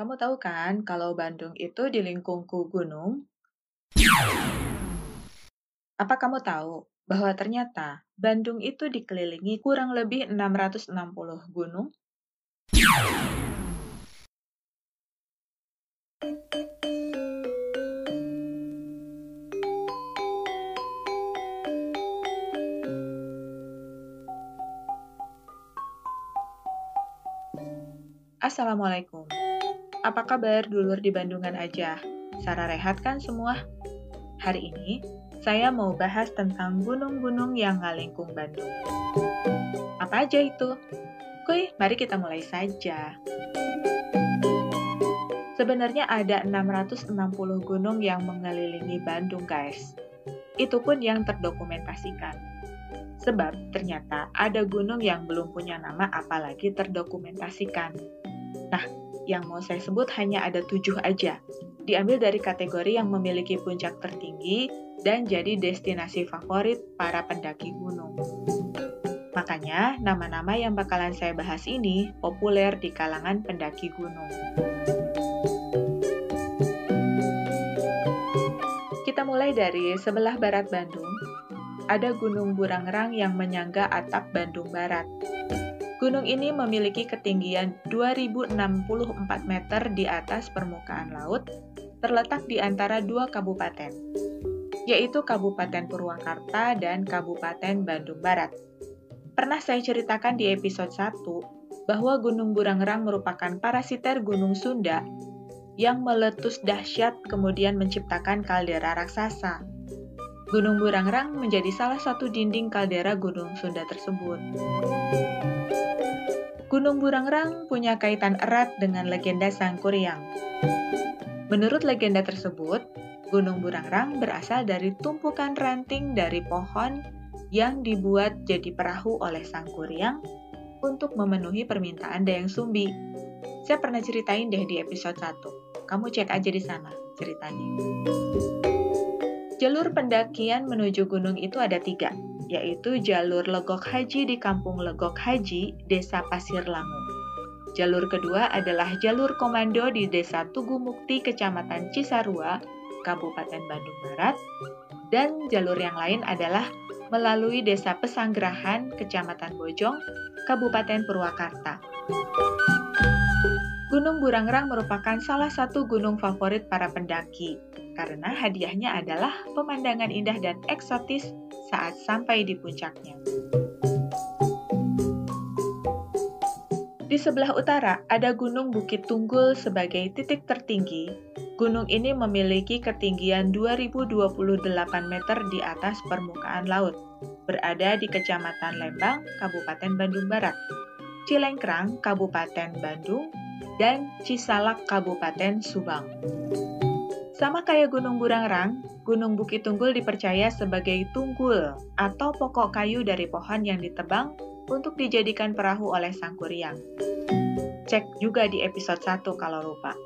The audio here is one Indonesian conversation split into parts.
Kamu tahu kan kalau Bandung itu dilingkungku gunung? Apa kamu tahu bahwa ternyata Bandung itu dikelilingi kurang lebih 660 gunung? Assalamualaikum. Apa kabar dulur di Bandungan aja? Sarah rehat kan semua? Hari ini, saya mau bahas tentang gunung-gunung yang ngalingkung Bandung. Apa aja itu? Kuy, mari kita mulai saja. Sebenarnya ada 660 gunung yang mengelilingi Bandung, guys. Itu pun yang terdokumentasikan. Sebab ternyata ada gunung yang belum punya nama apalagi terdokumentasikan. Nah, yang mau saya sebut hanya ada tujuh aja. Diambil dari kategori yang memiliki puncak tertinggi dan jadi destinasi favorit para pendaki gunung. Makanya, nama-nama yang bakalan saya bahas ini populer di kalangan pendaki gunung. Kita mulai dari sebelah barat Bandung, ada Gunung Burangrang yang menyangga atap Bandung Barat. Gunung ini memiliki ketinggian 2064 meter di atas permukaan laut, terletak di antara dua kabupaten, yaitu Kabupaten Purwakarta dan Kabupaten Bandung Barat. Pernah saya ceritakan di episode 1 bahwa Gunung Burangrang merupakan parasiter Gunung Sunda yang meletus dahsyat kemudian menciptakan kaldera raksasa Gunung Burangrang menjadi salah satu dinding kaldera Gunung Sunda tersebut. Gunung Burangrang punya kaitan erat dengan legenda Sangkuriang. Menurut legenda tersebut, Gunung Burangrang berasal dari tumpukan ranting dari pohon yang dibuat jadi perahu oleh Sangkuriang untuk memenuhi permintaan Dayang Sumbi. Saya pernah ceritain deh di episode 1. Kamu cek aja di sana ceritanya. Jalur pendakian menuju gunung itu ada tiga, yaitu jalur Legok Haji di Kampung Legok Haji, Desa Pasir Langu. Jalur kedua adalah jalur komando di Desa Tugu Mukti, Kecamatan Cisarua, Kabupaten Bandung Barat. Dan jalur yang lain adalah melalui Desa Pesanggerahan, Kecamatan Bojong, Kabupaten Purwakarta. Gunung Burangrang merupakan salah satu gunung favorit para pendaki, karena hadiahnya adalah pemandangan indah dan eksotis saat sampai di puncaknya. Di sebelah utara ada Gunung Bukit Tunggul sebagai titik tertinggi. Gunung ini memiliki ketinggian 2028 meter di atas permukaan laut, berada di Kecamatan Lembang, Kabupaten Bandung Barat, Cilengkrang, Kabupaten Bandung, dan Cisalak, Kabupaten Subang. Sama kayak Gunung Burangrang, Gunung Bukit Tunggul dipercaya sebagai tunggul atau pokok kayu dari pohon yang ditebang untuk dijadikan perahu oleh sang kuryang. Cek juga di episode 1 kalau lupa.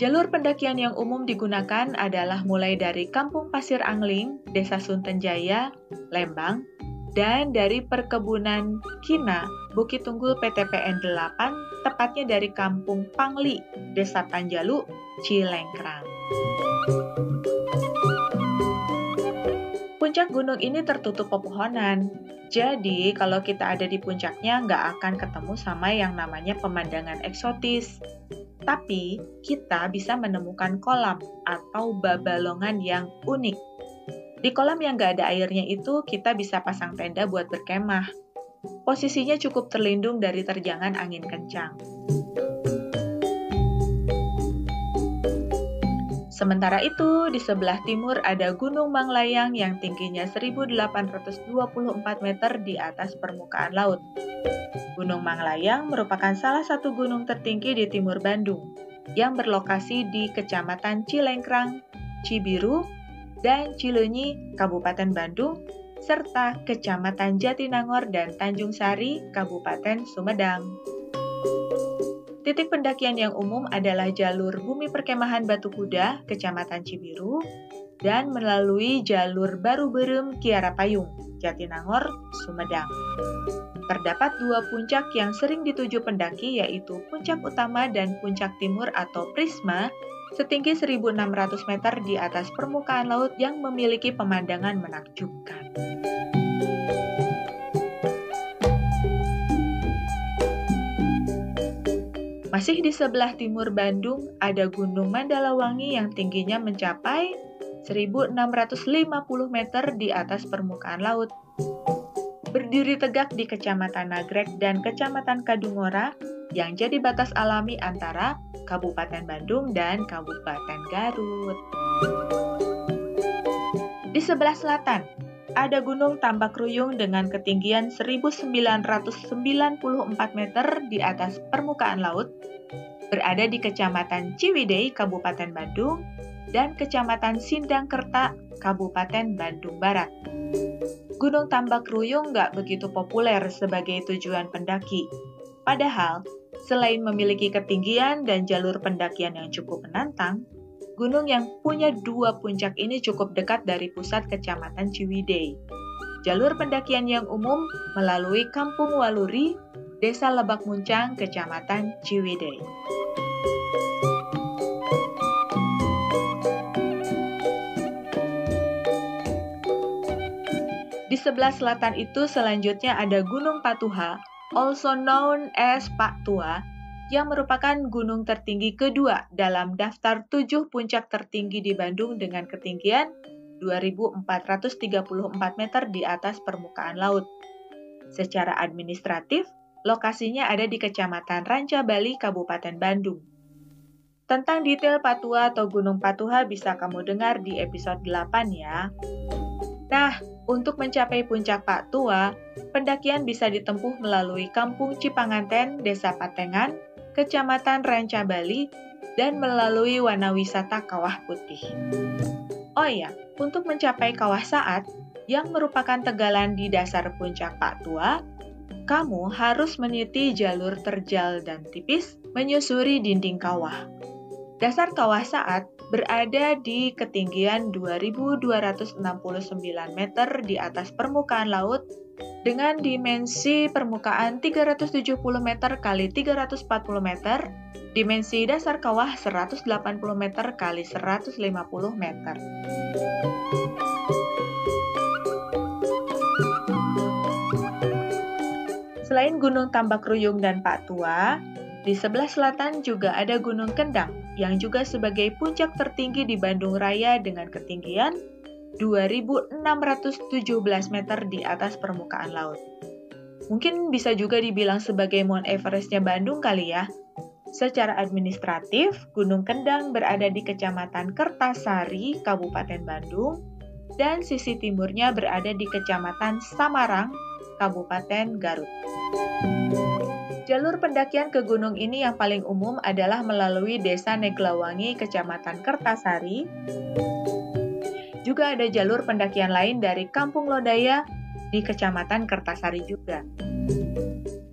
Jalur pendakian yang umum digunakan adalah mulai dari Kampung Pasir Angling, Desa Suntenjaya, Lembang, dan dari Perkebunan Kina, Bukit Tunggul PTPN 8, tepatnya dari Kampung Pangli, Desa Panjalu, Cilengkrang. Puncak gunung ini tertutup pepohonan, jadi kalau kita ada di puncaknya nggak akan ketemu sama yang namanya pemandangan eksotis. Tapi kita bisa menemukan kolam atau babalongan yang unik. Di kolam yang nggak ada airnya itu kita bisa pasang tenda buat berkemah. Posisinya cukup terlindung dari terjangan angin kencang. Sementara itu, di sebelah timur ada Gunung Manglayang yang tingginya 1824 meter di atas permukaan laut. Gunung Manglayang merupakan salah satu gunung tertinggi di timur Bandung, yang berlokasi di Kecamatan Cilengkrang, Cibiru, dan Cileunyi, Kabupaten Bandung, serta Kecamatan Jatinangor dan Tanjung Sari, Kabupaten Sumedang. Titik pendakian yang umum adalah jalur Bumi Perkemahan Batu Kuda, Kecamatan Cibiru, dan melalui jalur Baru Berem Kiara Payung, Jatinangor, Sumedang. Terdapat dua puncak yang sering dituju pendaki yaitu Puncak Utama dan Puncak Timur atau Prisma setinggi 1.600 meter di atas permukaan laut yang memiliki pemandangan menakjubkan. Masih di sebelah timur Bandung, ada Gunung Mandalawangi yang tingginya mencapai 1.650 meter di atas permukaan laut berdiri tegak di Kecamatan Nagrek dan Kecamatan Kadungora yang jadi batas alami antara Kabupaten Bandung dan Kabupaten Garut. Di sebelah selatan, ada Gunung Tambak Ruyung dengan ketinggian 1994 meter di atas permukaan laut, berada di Kecamatan Ciwidey, Kabupaten Bandung, dan Kecamatan Sindangkerta, Kabupaten Bandung Barat. Gunung Tambak Ruyung nggak begitu populer sebagai tujuan pendaki. Padahal, selain memiliki ketinggian dan jalur pendakian yang cukup menantang, gunung yang punya dua puncak ini cukup dekat dari pusat kecamatan Ciwidey. Jalur pendakian yang umum melalui Kampung Waluri, Desa Lebak Muncang, Kecamatan Ciwidey. Di sebelah selatan itu selanjutnya ada Gunung Patuha, also known as Pak Tua, yang merupakan gunung tertinggi kedua dalam daftar tujuh puncak tertinggi di Bandung dengan ketinggian 2.434 meter di atas permukaan laut. Secara administratif, lokasinya ada di Kecamatan Ranca Bali, Kabupaten Bandung. Tentang detail Patua atau Gunung Patuha bisa kamu dengar di episode 8 ya. Nah, untuk mencapai puncak Pak Tua, pendakian bisa ditempuh melalui Kampung Cipanganten, Desa Patengan, Kecamatan Ranca Bali, dan melalui Wana Wisata Kawah Putih. Oh iya, untuk mencapai Kawah Saat, yang merupakan tegalan di dasar puncak Pak Tua, kamu harus meniti jalur terjal dan tipis menyusuri dinding kawah. Dasar kawah saat berada di ketinggian 2269 meter di atas permukaan laut dengan dimensi permukaan 370 meter kali 340 meter, dimensi dasar kawah 180 meter kali 150 meter. Selain Gunung Tambak Ruyung dan Pak Tua, di sebelah selatan juga ada Gunung Kendang yang juga sebagai puncak tertinggi di Bandung Raya dengan ketinggian 2.617 meter di atas permukaan laut. Mungkin bisa juga dibilang sebagai Mount Everestnya Bandung kali ya. Secara administratif, Gunung Kendang berada di Kecamatan Kertasari, Kabupaten Bandung, dan sisi timurnya berada di Kecamatan Samarang, Kabupaten Garut. Jalur pendakian ke gunung ini yang paling umum adalah melalui Desa Neglawangi, Kecamatan Kertasari. Juga ada jalur pendakian lain dari Kampung Lodaya di Kecamatan Kertasari juga.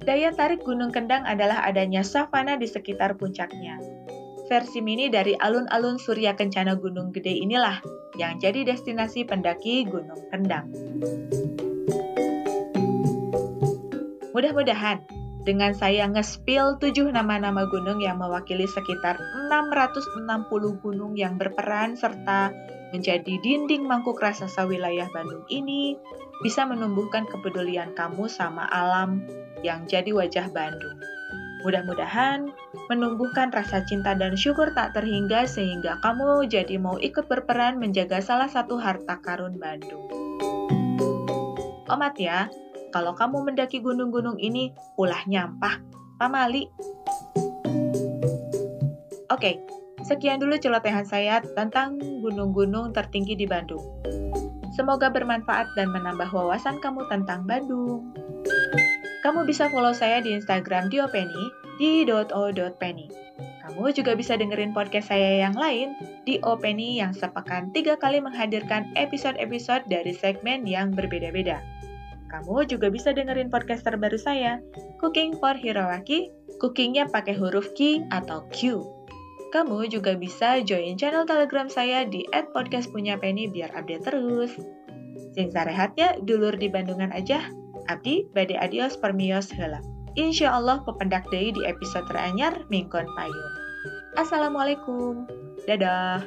Daya tarik Gunung Kendang adalah adanya savana di sekitar puncaknya. Versi mini dari alun-alun Surya Kencana Gunung Gede inilah yang jadi destinasi pendaki Gunung Kendang. Mudah-mudahan dengan saya nge-spill 7 nama-nama gunung yang mewakili sekitar 660 gunung yang berperan serta menjadi dinding mangkuk raksasa wilayah Bandung ini bisa menumbuhkan kepedulian kamu sama alam yang jadi wajah Bandung. Mudah-mudahan menumbuhkan rasa cinta dan syukur tak terhingga sehingga kamu jadi mau ikut berperan menjaga salah satu harta karun Bandung. Omat ya, kalau kamu mendaki gunung-gunung ini, ulah nyampah, pamali. Oke, sekian dulu celotehan saya tentang gunung-gunung tertinggi di Bandung. Semoga bermanfaat dan menambah wawasan kamu tentang Bandung. Kamu bisa follow saya di Instagram diopeni di .o.penny. Kamu juga bisa dengerin podcast saya yang lain di Openi yang sepekan tiga kali menghadirkan episode-episode dari segmen yang berbeda-beda. Kamu juga bisa dengerin podcast terbaru saya, Cooking for Hiroaki, cookingnya pakai huruf Q atau Q. Kamu juga bisa join channel telegram saya di @podcastpunyapenny biar update terus. Sing sarehatnya dulur di Bandungan aja. Abdi bade adios permios hela. Insya Allah pependak day di episode teranyar Mingkon Payung. Assalamualaikum. Dadah.